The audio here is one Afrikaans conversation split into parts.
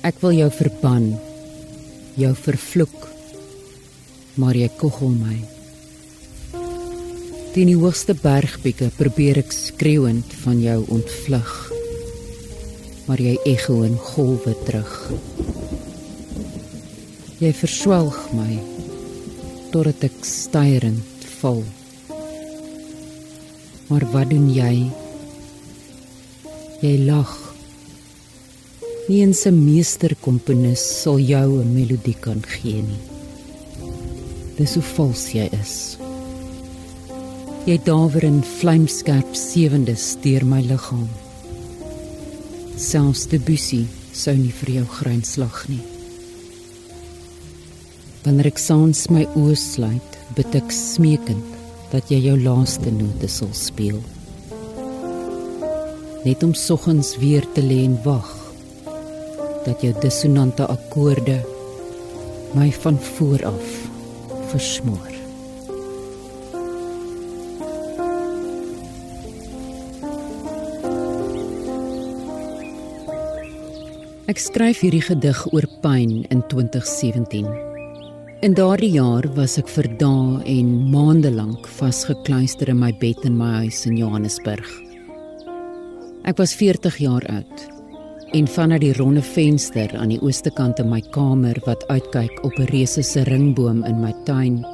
Ek wil jou verban, jou vervloek, maar jy kogel my. Teen die hoogste bergpieke probeer ek skreeuend van jou ontvlug. Maar jy ekho in golwe terug. Jy verswelg my totdat ek styrend val. Maar wat doen jy? Jy lag. Nie eens 'n meesterkomponis sal jou 'n melodie kan gee nie. Dis hoe vals jy is. Jy dawer in vlamskerp sewende steur my liggaam. Selfs Debussy sou nie vir jou grynslag nie. Wanneer ek saans my oë sluit, bid ek smeekend dat jy jou laaste note sal speel. Net om soggens weer te lê en wag dat jou dissonante akkoorde my van voor af versmoor. Ek skryf hierdie gedig oor pyn in 2017. In daardie jaar was ek vir dae en maande lank vasgekluister in my bed in my huis in Johannesburg. Ek was 40 jaar oud en vanuit die ronde venster aan die ooste kant in my kamer wat uitkyk op 'n reuse se ringboom in my tuin,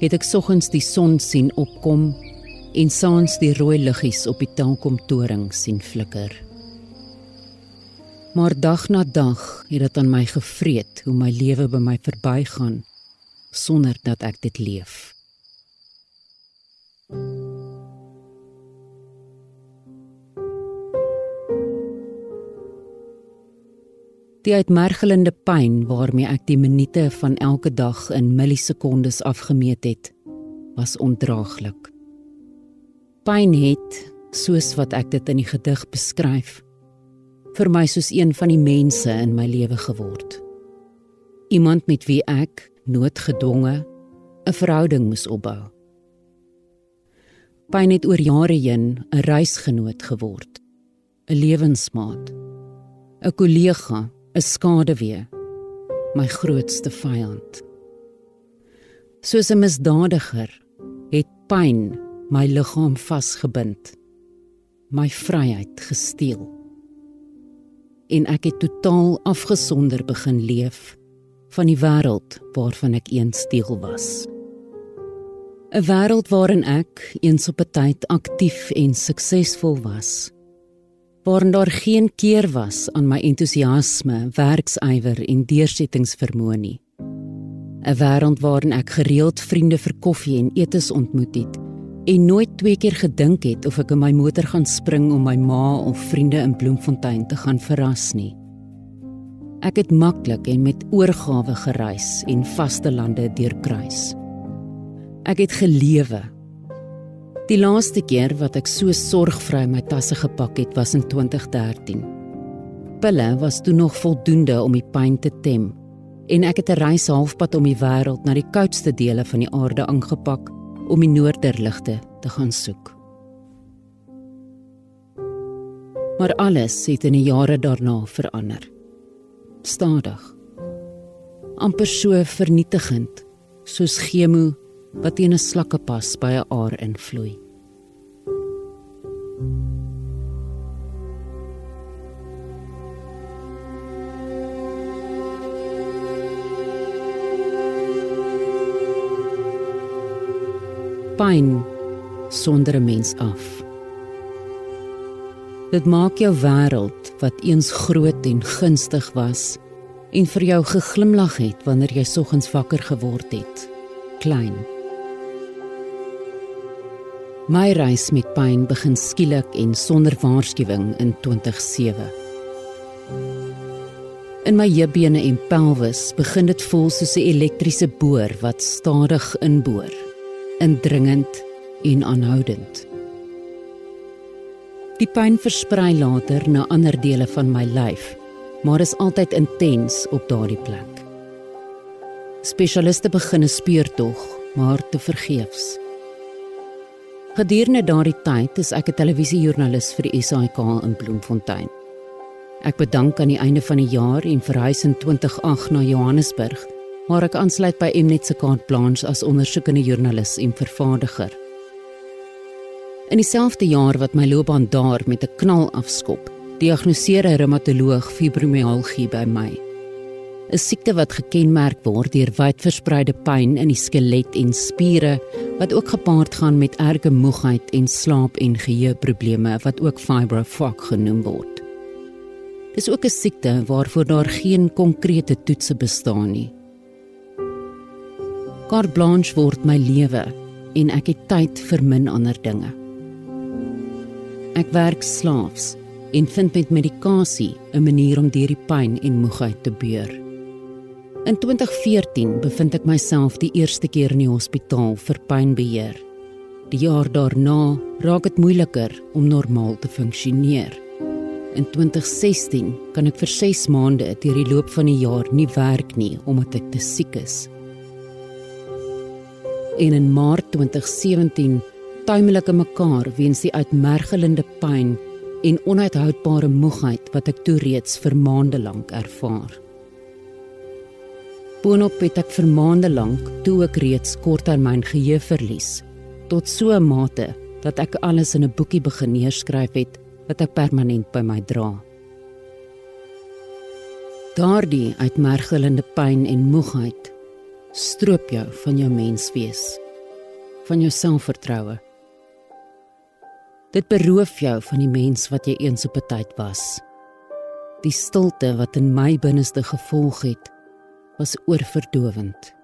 het ek soggens die son sien opkom en saans die rooi liggies op die Telkom toring sien flikker. Maar dag na dag het dit aan my gevreet hoe my lewe by my verbygaan sonder dat ek dit leef. Die uitmergelende pyn waarmee ek die minute van elke dag in millisekondes afgemeet het, was ondraaglik. Pyn het, soos wat ek dit in die gedig beskryf, vir my soos een van die mense in my lewe geword. Iemand met wie ek noodgedwonge 'n verhouding moes opbou. Pyn het oor jare heen 'n reisgenoot geword, 'n lewensmaat, 'n kollega 'n skaduwee, my grootste vyand. Soos 'n misdadiger het pyn my liggaam vasgebind, my vryheid gesteel. En ek het totaal afgesonder begin leef van die wêreld waarvan ek eens deel was. 'n Wêreld waarin ek eens op 'n tyd aktief en suksesvol was waarin daar geen keer was aan my entoesiasme, werksywer en deursettingsvermoë nie. 'n Wêreld waarin ek gereeld vriende vir koffie en etes ontmoet het en nooit twee keer gedink het of ek in my motor gaan spring om my ma of vriende in Bloemfontein te gaan verras nie. Ek het maklik en met oorgawe gereis en vaste lande deurkruis. Ek het gelewe Die laaste keer wat ek so sorgvry my tasse gepak het was in 2013. Pille was toe nog voldoende om die pyn te tem en ek het 'n reis halfpad om die wêreld na die koudste dele van die aarde aangepak om die noorderligte te gaan soek. Maar alles het in die jare daarna verander. Stadig. amper so vernietigend soos chemo wat teen 'n slakkepas by 'n aar invloei. Pyn sonder 'n mens af. Dit maak jou wêreld wat eens groot en gunstig was en vir jou geglimlag het wanneer jy soggens wakker geword het, klein. My reis met pyn begin skielik en sonder waarskuwing in 2007. In my heupbene en pelvis begin dit voel soos 'n elektriese boor wat stadig inboor, indringend en aanhoudend. Die pyn versprei later na ander dele van my lyf, maar is altyd intens op daardie plek. Spesialiste begin 'n speurtog, maar te vergeefs. Gedurende daardie tyd is ek 'n televisiejoernalis vir die SAK in Bloemfontein. Ek bedank aan die einde van die jaar en verhuis in 2008 na Johannesburg, waar ek aansluit by Mnet se kaart Blanche as ondersoekende joernalis en vervaardiger. In dieselfde jaar wat my loopbaan daar met 'n knal afskop, diagnoseer 'n reumatoloog fibromialgie by my. 'n Siekte wat gekenmerk word deur wyd verspreide pyn in die skelet en spiere wat ook gepaard gaan met erge moegheid en slaap- en geheueprobleme wat ook fibrofok genoem word. Dis ook 'n siekte waarvoor daar geen konkrete toetse bestaan nie. Carte blanche word my lewe en ek het tyd vir min ander dinge. Ek werk slaafs en vind met medikasie 'n manier om deur die pyn en moegheid te beur. In 2014 bevind ek myself die eerste keer in die hospitaal vir pynbeheer. Die jaar daarna raak dit moeiliker om normaal te funksioneer. In 2016 kan ek vir 6 maande deur die loop van die jaar nie werk nie omdat ek te siek is. En in Maart 2017 tuimel ek in mekaar weens die uitmergelende pyn en onuithoudbare moegheid wat ek toe reeds vir maande lank ervaar. Boonop het ek vir maande lank toe ek reeds korttermyn geheue verlies tot so 'n mate dat ek alles in 'n boekie begin neerskryf het wat ek permanent by my dra. Daardie uitmergelende pyn en moegheid stroop jou van jou menswees, van jou selfvertroue Dit beroof jou van die mens wat jy eens op 'n tyd was. Die stilte wat in my binneste gevolg het, was oorverdowend.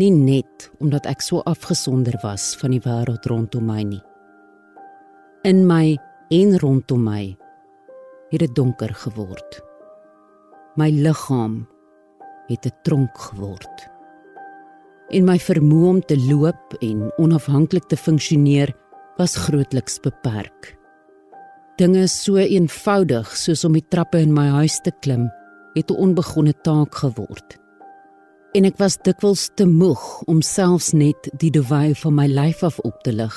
Nie net omdat ek so afgesonder was van die wêreld rondom my nie. In my en rondom my het dit donker geword. My liggaam het 'n tronk geword. En my vermoë om te loop en onafhanklik te funksioneer was grootliks beperk. Dinge so eenvoudig soos om die trappe in my huis te klim, het 'n onbegonne taak geword. En ek was dikwels te moeg om selfs net die dewy van my lyf af op te lig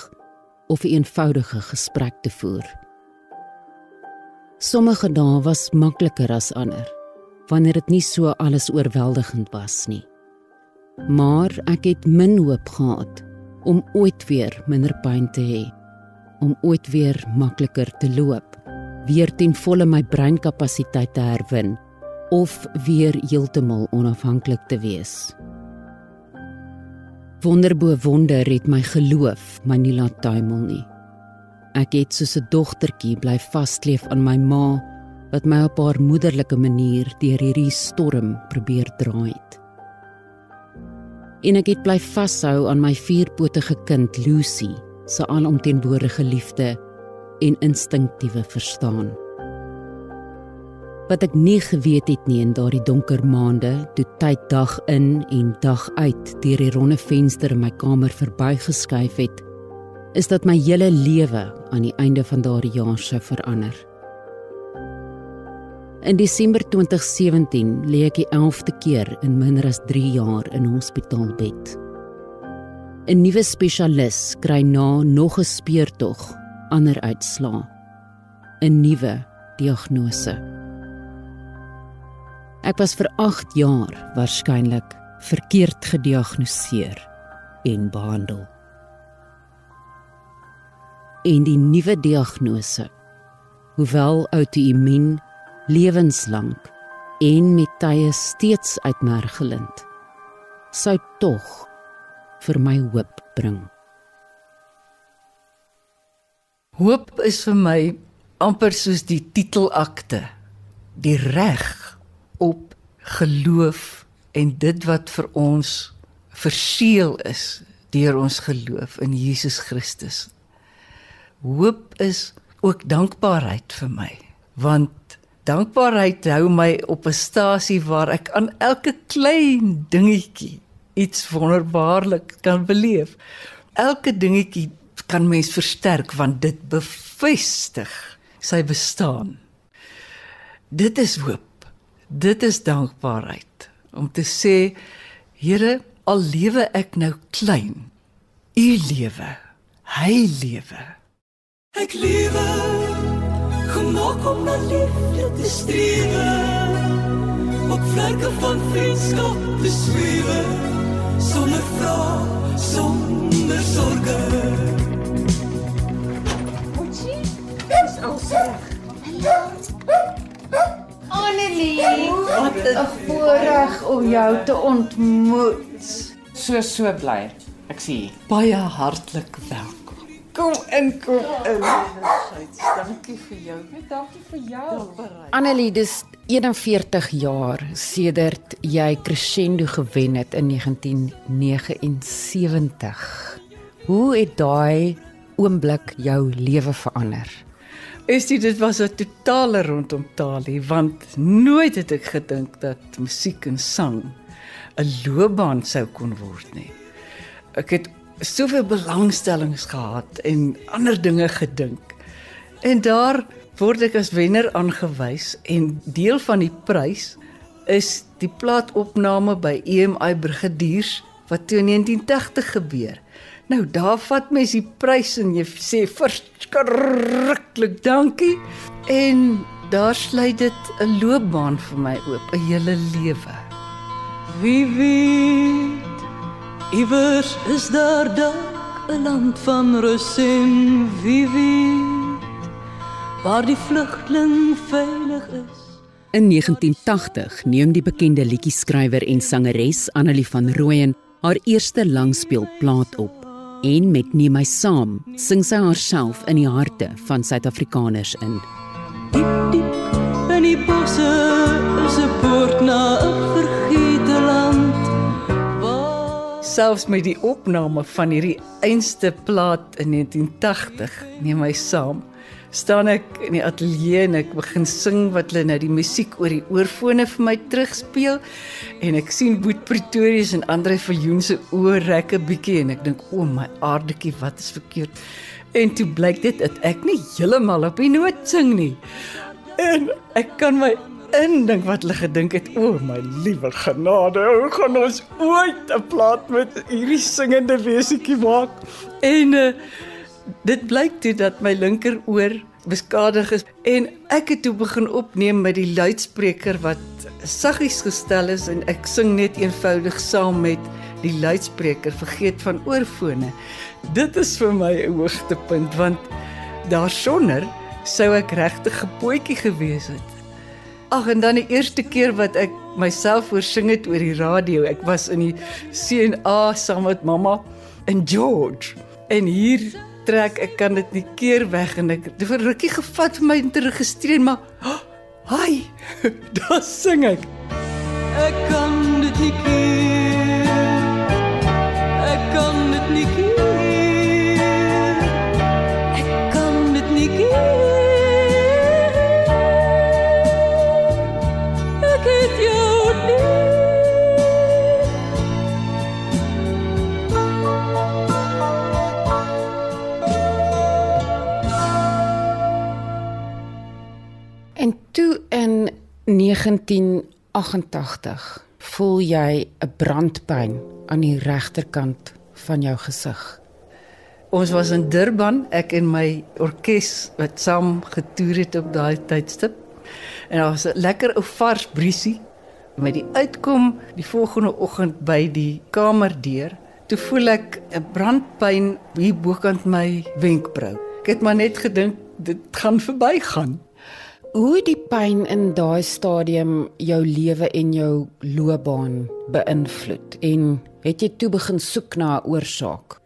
of 'n eenvoudige gesprek te voer. Sommige dae was makliker as ander, wanneer dit nie so alles oorweldigend was nie. Maar ek het min hoop gehad om ooit weer minder pyn te hê, om ooit weer makliker te loop, weer ten volle my breinkapasiteit te herwin of weer heeltemal onafhanklik te wees. Wonderbo wonder het my geloof my nie laat tuimel nie. Ek het soos 'n dogtertjie bly vaskleef aan my ma wat my op haar moederlike manier deur hierdie storm probeer dra het en ek het bly vashou aan my vierpotige kind Lucy se alomteenwoordige liefde en instinktiewe verstaan. Wat ek nie geweet het nie in daardie donker maande, toe tyd dag in en dag uit deur die ronde venster in my kamer verbygeskuif het, is dat my hele lewe aan die einde van daardie jaar sou verander. In Desember 2017 lê ek die 11de keer in minder as 3 jaar in hospitaalbed. 'n Nuwe spesialis kry na nog 'n speurtog ander uitslaa. 'n Nuwe diagnose. Ek was vir 8 jaar waarskynlik verkeerd gediagnoseer en behandel. En die nuwe diagnose, hoewel outoimmuun lewenslank en met tye steeds uitmergelend sou tog vir my hoop bring. Hoop is vir my amper soos die titelakte, die reg op geloof en dit wat vir ons verseël is deur ons geloof in Jesus Christus. Hoop is ook dankbaarheid vir my, want dankbaarheid hou my op 'n stasie waar ek aan elke klein dingetjie iets wonderbaarlik kan beleef. Elke dingetjie kan mens versterk want dit bevestig sy bestaan. Dit is hoop. Dit is dankbaarheid om te sê Here, al lewe ek nou klein, U lewe. Hy lewe. Ek lewe gemaak om na liefde te strewe op vlerke van vriendskap te swewe sonder vrae sonder sorge Moetjie, dis alsreg. Annelie, wat 'n voorreg om jou te ontmoet. So so bly. Ek sien. Baie hartlik welkom. Kom in, kom in. Dankie vir jou. Dankie vir jou. Annelie, dis 41 jaar sedert jy Crescendo gewen het in 1979. Hoe het daai oomblik jou lewe verander? Is dit dit was 'n totale rondom talie want nooit het ek gedink dat musiek en sang 'n loopbaan sou kon word nie. Ek het soveel belangstellings gehad en ander dinge gedink. En daar word ek as wenner aangewys en deel van die prys is die plaatopname by EMI Brigadiers wat toe in 1980 gebeur. Nou daar vat mens die prys en jy sê verskriklik dankie en daar sluit dit 'n loopbaan vir my oop, 'n hele lewe. Wie weet iewers is daar dalk 'n land van rus en wie weet waar die vlugteling veilig is. In 1980 neem die bekende liedjie-skrywer en sangeres Annelie van Rooyen haar eerste langspeelplaat op en met Neem my saam sing sy haarself in die harte van Suid-Afrikaners in. Diep diep in die bosse is 'n poort na 'n vergete land. Waar Selfs met die opname van hierdie einste plaat in 1980, neem my saam, staan ek in die ateljee en ek begin sing wat hulle nou die musiek oor die oorfone vir my terugspeel. En ek sien Boet Pretorius en Andre Viljoen se oë rek 'n bietjie en ek dink o my aardetjie wat is verkeerd. En toe blyk dit dat ek nie heeltemal op die noot sing nie. En ek kan my indink wat hulle gedink het o my liewe genade hoe gaan ons ooit 'n plaat met hierdie singende wesietjie maak? En uh, dit blyk toe dat my linkeroor beskadig is en ek het toe begin opneem met die luidspreker wat saggies gestel is en ek sing net eenvoudig saam met die luidspreker vergeet van oorfone. Dit is vir my 'n hoogtepunt want daarsonder sou ek regtig 'n potjie gewees het. Ag en dan die eerste keer wat ek myself oorsing het oor die radio. Ek was in die CNA saam met mamma en George. En hier trek ek kan dit nie keer weg en ek het vir rukkie gevat vir my om te registreer maar oh, hi daar sing ek ek kan dit nie keer. 1988 voel jy 'n brandpyn aan die regterkant van jou gesig. ons was in Durban ek en my orkes wat saam getoer het op daai tydstip en daar was 'n lekker ou vars briesie met die uitkom die volgende oggend by die kamerdeur. Toe voel ek 'n brandpyn hier bokant my wenkbrau ek het maar net gedink dit gaan verbygaan Hoe die pyn in daai stadium jou lewe en jou loopbaan beïnvloed en het jy toe begin soek na 'n oorsaak?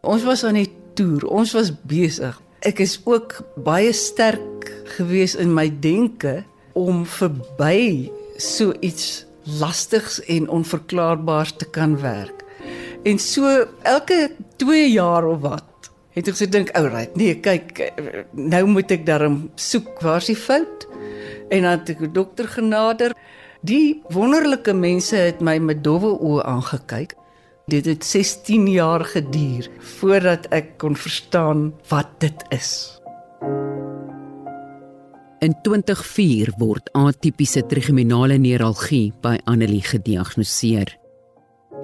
Ons was aan die toer, ons was besig. Ek is ook baie sterk gewees in my denke om verby so iets lastigs en onverklaarbaars te kan werk. En so elke 2 jaar of wat het ek gedink, "Oulright, nee, kyk, nou moet ek daarom soek waar's die fout?" En dan het ek 'n dokter genader. Die wonderlike mense het my met dowwe oë aangekyk. Dit het 16 jaar geduur voordat ek kon verstaan wat dit is. In 2004 word atipiese trigeminale neuralgie by Annelie gediagnoseer.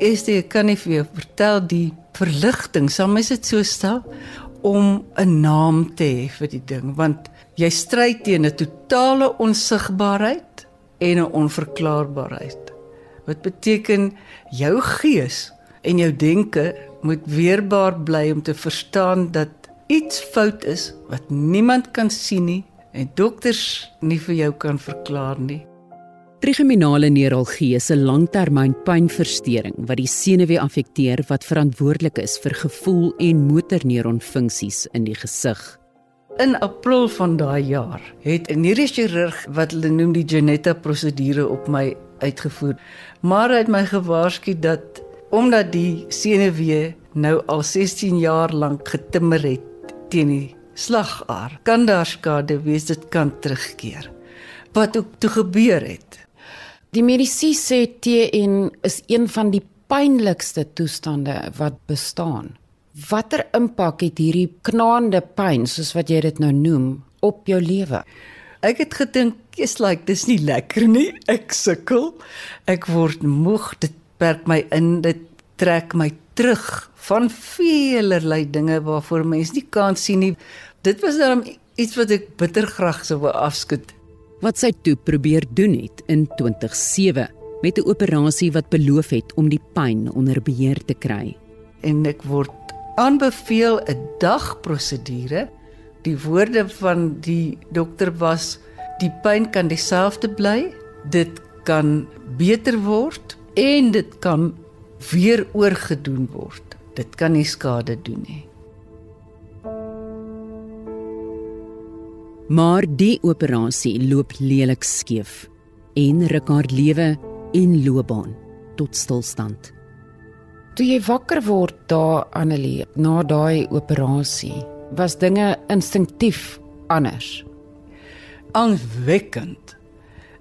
Eerste ek kan nie vir jou vertel die verligting, sal mens dit so stel om 'n naam te hê vir die ding want jy stry teen 'n totale onsigbaarheid en 'n onverklaarbaarheid. Wat beteken jou gees en jou denke moet weerbaar bly om te verstaan dat iets fout is wat niemand kan sien nie en dokters nie vir jou kan verklaar nie. Trigeminale neuralgie is 'n langtermyn pynversteuring wat die senuwee affekteer wat verantwoordelik is vir gevoel en motorneuronfunksies in die gesig. In April van daai jaar het 'n neurochirurg wat hulle noem die Genetta prosedure op my uitgevoer. Maar hy het my gewaarsku dat omdat die senuwee nou al 16 jaar lank getimmer het teen die slagaar, kan daar skade wees dit kan terugkeer. Wat ook toe gebeur het. Die medisy sê TN is een van die pynlikste toestande wat bestaan. Watter impak het hierdie knaande pyn, soos wat jy dit nou noem, op jou lewe? Ek het gedink, "Jy's like, dis nie lekker nie. Ek sukkel. Ek word moeg. Dit perk my in. Dit trek my terug van velerlei dinge waarvoor mens nie kan sien nie. Dit was dan iets wat ek bitter graag sou afskud. Wat sy toe probeer doen het in 2007 met 'n operasie wat beloof het om die pyn onder beheer te kry. En ek word aanbeveel 'n dagprosedure. Die woorde van die dokter was die pyn kan dieselfde bly, dit kan beter word en dit kan weer oorgedoen word. Dit kan nie skade doen nie. Maar die operasie loop lelik skeef en ruk haar lewe en loopbaan tot stilstand. Toe jy wakker word daar Annelie na daai operasie, was dinge instinktief anders. Aangwekkend.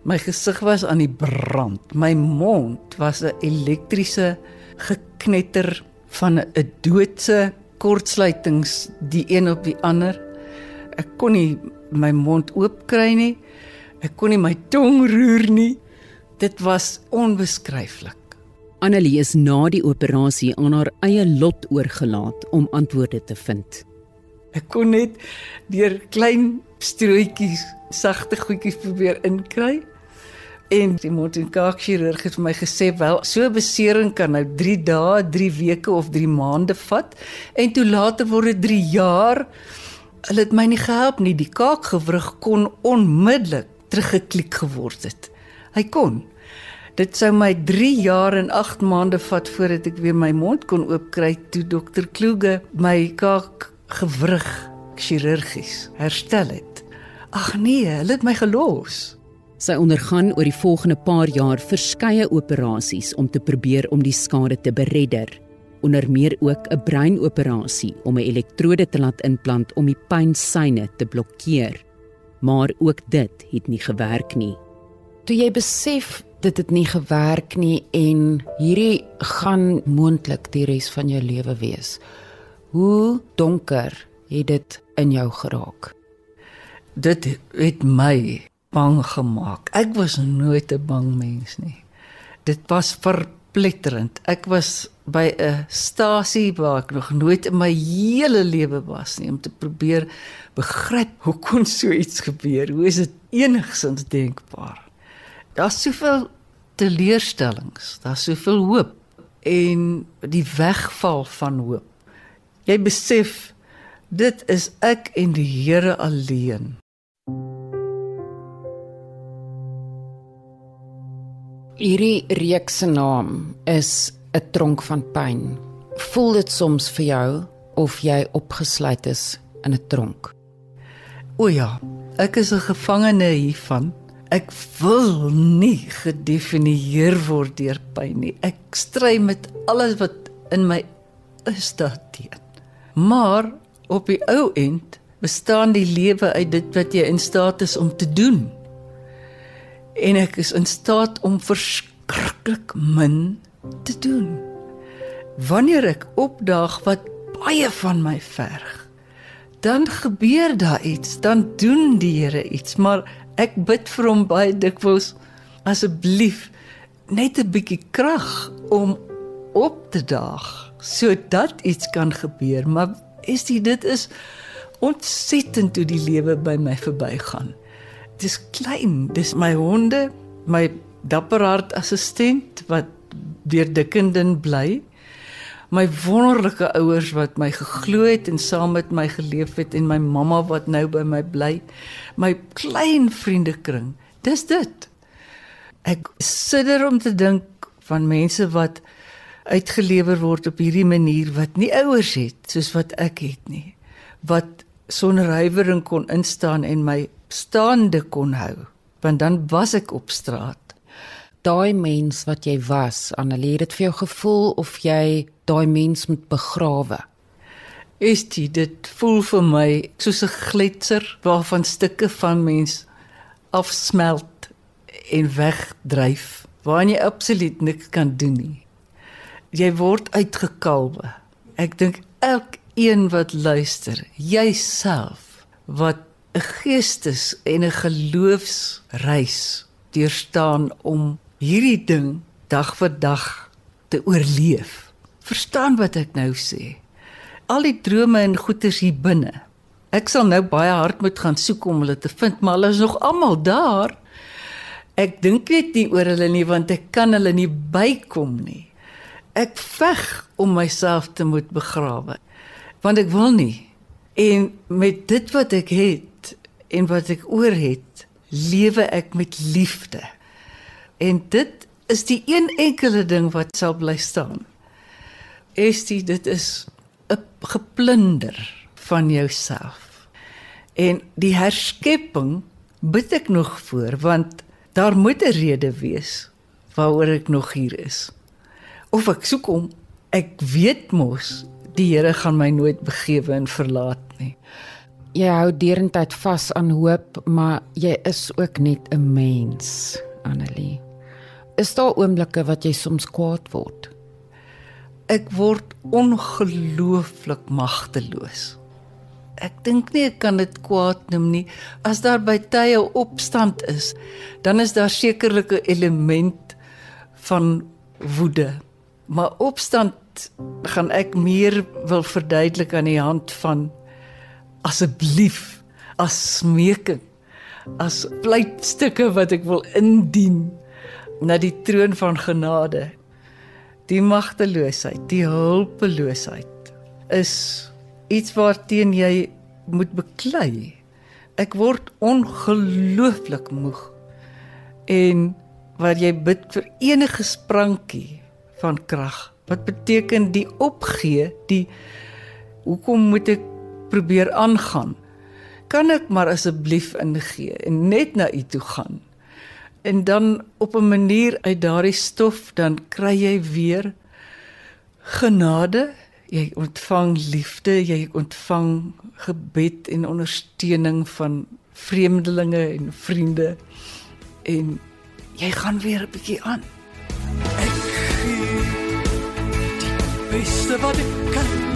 My gesig was aan die brand. My mond was 'n elektriese geknetter van 'n doodse kortsluitings die een op die ander. Ek kon nie my mond oop kry nie. Ek kon nie my tong roer nie. Dit was onbeskryflik. Annelie is na die operasie aan haar eie lot oorgelaat om antwoorde te vind. Ek kon net deur klein strootjies, sagte goedjies probeer inkry. En die mondkaakchirurg het vir my gesê, "Wel, so besering kan nou 3 dae, 3 weke of 3 maande vat en toe later word dit 3 jaar." Hulle het my nie gehelp nie. Die kaakgewrig kon onmiddellik teruggeklik geword het. Hy kon. Dit sou my 3 jaar en 8 maande vat voordat ek weer my mond kon oopkry toe dokter Kloege my kaakgewrig chirurgies herstel het. Ag nee, hulle het my gelos. Sy ondergaan oor die volgende paar jaar verskeie operasies om te probeer om die skade te beredder. Onder meer ook 'n breinoperasie om 'n elektrode te laat implant om die pynsyne te blokkeer. Maar ook dit het nie gewerk nie. Toe jy besef dit het nie gewerk nie en hierdie gaan moontlik die res van jou lewe wees. Hoe donker het dit in jou geraak? Dit het my bang gemaak. Ek was nooit 'n bang mens nie. Dit was verpletterend. Ek was by 'n stasie waar ek nog nooit in my hele lewe was nie om te probeer begryp hoe kon so iets gebeur? Hoe is dit enigsins denkbaar? Daar's soveel teleurstellings, daar's soveel hoop en die wegval van hoop. Jy besef dit is ek en die Here alleen. Hierdie reeks se naam is 'n tronk van pyn. Voel dit soms vir jou of jy opgesluit is in 'n tronk? O ja, ek is 'n gevangene hiervan. Ek wil nie gedefinieer word deur pyn nie. Ek stry met alles wat in my is daarteen. Maar op die ou end bestaan die lewe uit dit wat jy in staat is om te doen. En ek is in staat om verskriklik min te doen. Wanneer ek opdaag wat baie van my verg, dan gebeur daar iets, dan doen die Here iets, maar ek bid vir hom baie dikwels asseblief net 'n bietjie krag om op te daag sodat iets kan gebeur, maar Is dit dit is ontsettend hoe die lewe by my verbygaan. Dis klein, dis my honde, my dapperhart assistent wat deur Dickenden bly. My wonderlike ouers wat my geglo het en saam met my geleef het en my mamma wat nou by my bly. My klein vriendekring. Dis dit. Ek sidder om te dink van mense wat uitgelewer word op hierdie manier wat nie ouers het soos wat ek het nie. Wat sonder huiwering kon instaan en my staande kon hou, want dan was ek op straat. Daai mens wat jy was, Annelie, het dit vir jou gevoel of jy daai mens moet begrawe? Is dit dit voel vir my soos 'n gletser waarvan stukke van mens afsmelt en wegdryf, waar jy absoluut niks kan doen nie. Jy word uitgekalwe. Ek dink elkeen wat luister, jouself wat 'n geestes en 'n geloofsreis deurstaan om hierdie ding dag vir dag te oorleef. Verstaan wat ek nou sê? Al die drome en goeders hier binne. Ek sal nou baie hard moet gaan soek om hulle te vind, maar hulle is nog almal daar. Ek dink net nie oor hulle nie want ek kan hulle nie bykom nie. Ek veg om myself te moet begrawe want ek wil nie. En met dit wat ek het en wat ek oor het, lewe ek met liefde. En dit is die een enkele ding wat sal bly staan. Estie, dit is 'n geplunder van jouself. En die herskepping bid ek nog voor want daar moet 'n rede wees waaroor ek nog hier is. Of ek soek hom, ek weet mos die Here gaan my nooit begewe en verlaat nie. Jy hou deurentyd vas aan hoop, maar jy is ook net 'n mens, Annelie. Is daar oomblikke wat jy soms kwaad word? Ek word ongelooflik magteloos. Ek dink nie ek kan dit kwaad noem nie. As daar by tye opstand is, dan is daar sekerlik 'n element van woede. Maar opstand gaan ek meer wil verduidelik aan die hand van asseblief as smeking as pleitstukke wat ek wil indien na die troon van genade. Die magteloosheid die hulpeloosheid is iets waarteen jy moet beklei. Ek word ongelooflik moeg en waar jy bid vir enige sprankie van krag. Wat beteken die opgee die hoekom moet ek probeer aangaan kan ek maar asseblief ingee en net na u toe gaan. En dan op 'n manier uit daardie stof dan kry jy weer genade. Jy ontvang liefde jy ontvang gebed en ondersteuning van vreemdelinge en vriende. En jy gaan weer 'n bietjie aan. Ek gee die beste wat ek kan.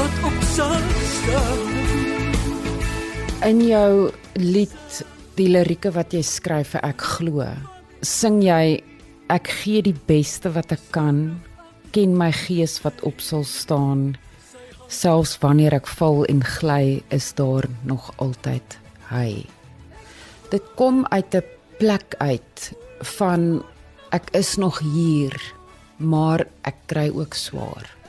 Wat op sal staan. In jou lied, die lirieke wat jy skryf vir ek glo, sing jy ek gee die beste wat ek kan, ken my gees wat op sal staan. Selfs wanneer ek val en gly, is daar nog altyd hy. Dit kom uit 'n plek uit van ek is nog hier, maar ek kry ook swaar.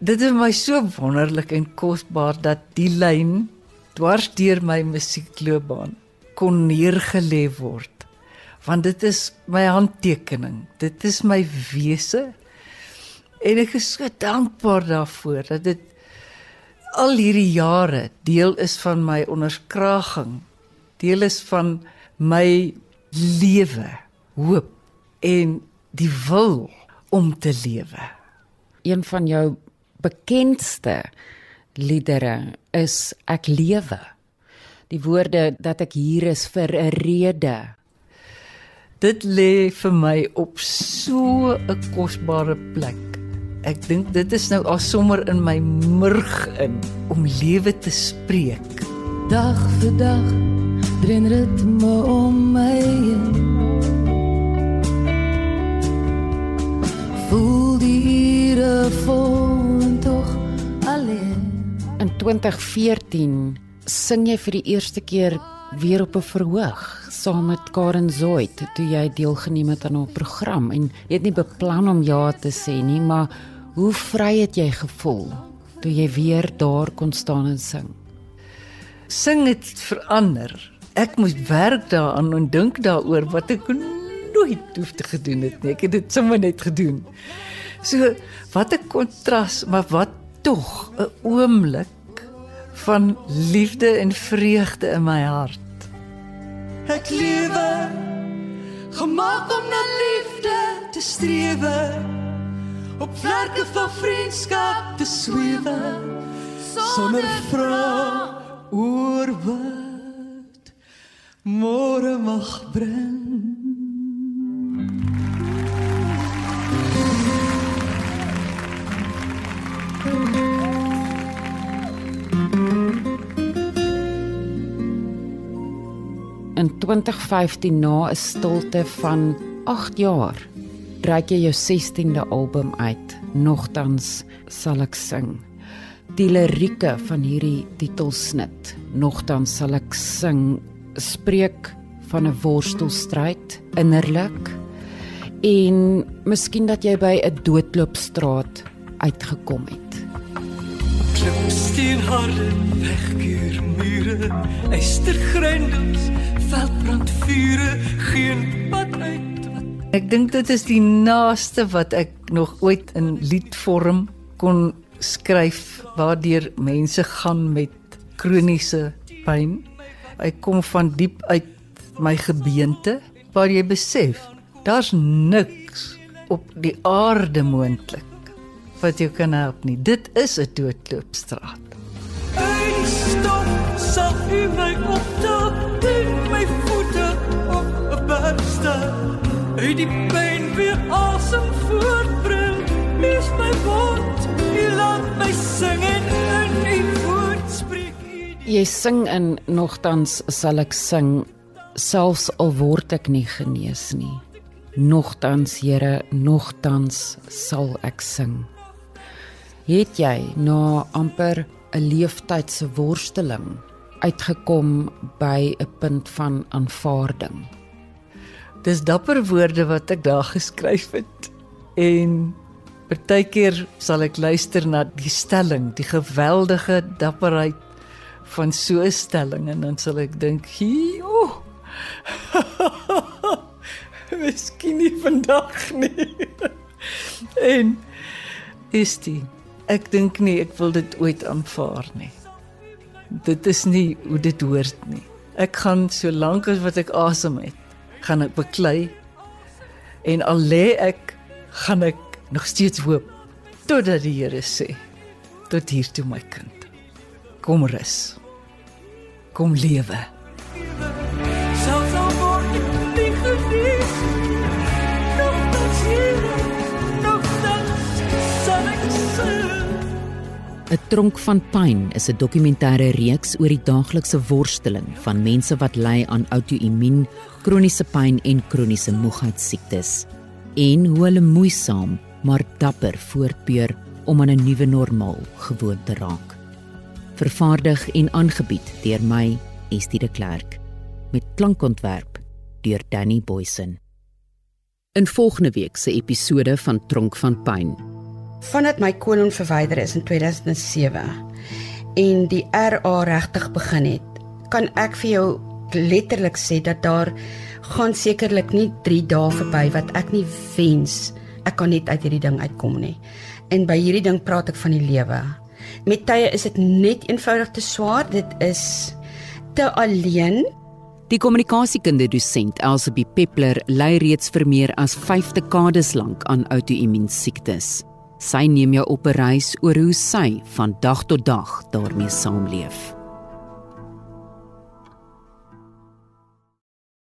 Dit is my so wonderlik en kosbaar dat die lyn dwars deur my musiekloopbaan kon neergelê word. Want dit is my handtekening. Dit is my wese. En ek is so dankbaar daarvoor dat dit al hierdie jare deel is van my onderskraging. Deel is van my lewe, hoop en die wil om te lewe. Een van jou bekendste liedere is ek lewe. Die woorde dat ek hier is vir 'n rede. Dit lê vir my op so 'n kosbare plek. Ek dink dit is nou al sommer in my murg in om lewe te spreek. Dag vir dag dren ritme om my heen. Voel die ure vol 2014 sing jy vir die eerste keer weer op 'n verhoog saam met Karen Zoid toe jy deelgeneem het aan 'n program en jy het nie beplan om ja te sê nie, maar hoe vry het jy gevoel toe jy weer daar kon staan en sing? Sing het verander. Ek moes werk daaraan en dink daaroor wat ek nooit hoef te gedoen het nie. Ek het dit sommer net gedoen. So wat 'n kontras, maar wat tog 'n oomblik van liefde en vreugde in my hart. Ek lewe gemaak om na liefde te strewe op vlerke van vriendskap te swewe sonder vrae oor wat môre mag bring 2015 na 'n stilte van 8 jaar, reik jy jou 16de album uit. Nogtans sal ek sing. Die lirieke van hierdie titelsnit, Nogtans sal ek sing, spreek van 'n worstelstryd innerlik en miskien dat jy by 'n doodloopstraat uitgekom het. Klipsteenharde wegkeermure, eystergryndels, veldbrandvure, geen pad uit Ek dink dit is die naaste wat ek nog ooit in liedvorm kon skryf waardeur mense gaan met kroniese pyn. Ek kom van diep uit my gebeente waar jy besef daar's niks op die aarde moontlik wat jou kan help nie. Dit is 'n doodloopstraat. Stop, sal u my optel Uit die pyn weer asem voortbring. Lees my wond, u laat my sing en in u woord spreek u. Jy sing in nogtans sal ek sing selfs al word ek nie genees nie. Nogtans Here, nogtans sal ek sing. Het jy na amper 'n leeftyd se worsteling uitgekom by 'n punt van aanvaarding? Dis dapper woorde wat ek daar geskryf het. En partykeer sal ek luister na die stelling, die geweldige dapperheid van so 'n stelling en dan sal ek dink, "Jo. Miskien nie vandag nie." en is dit ek dink nie ek wil dit ooit aanvaar nie. Dit is nie hoe dit hoort nie. Ek gaan so lank as wat ek asem het, gaan ek beklei en al lê ek gaan ek nog steeds hoop totdat die Here sê tot hier toe my kind. Kom rus. Kom lewe. Selfs al word ek nie genees. Nogtans hier, nogtans sal ek sing. 'n Tronk van pyn is 'n dokumentêre reeks oor die daaglikse worsteling van mense wat ly aan outoimmuun, kroniese pyn en kroniese moegheidsiektes en hoe hulle moeisaam maar dapper voortbeur om aan 'n nuwe normaal gewoon te raak. Vervaardig en aangebied deur my, Estie de Klerk, met klankontwerp deur Danny Boysen. In volgende week se episode van Tronk van Pyn vandat my kolon verwyder is in 2007 en die RA regtig begin het, kan ek vir jou letterlik sê dat daar gaan sekerlik nie 3 dae verby wat ek nie wens ek kan net uit hierdie ding uitkom nie. En by hierdie ding praat ek van die lewe. Met tye is dit net eenvoudig te swaar, dit is te alleen Die kommunikasiekunde dosent Elsabie Peppler ly reeds vir meer as 5 dekades lank aan outoimmuun siektes. Sy neem jou op 'n reis oor hoe sy van dag tot dag daarmee saamleef.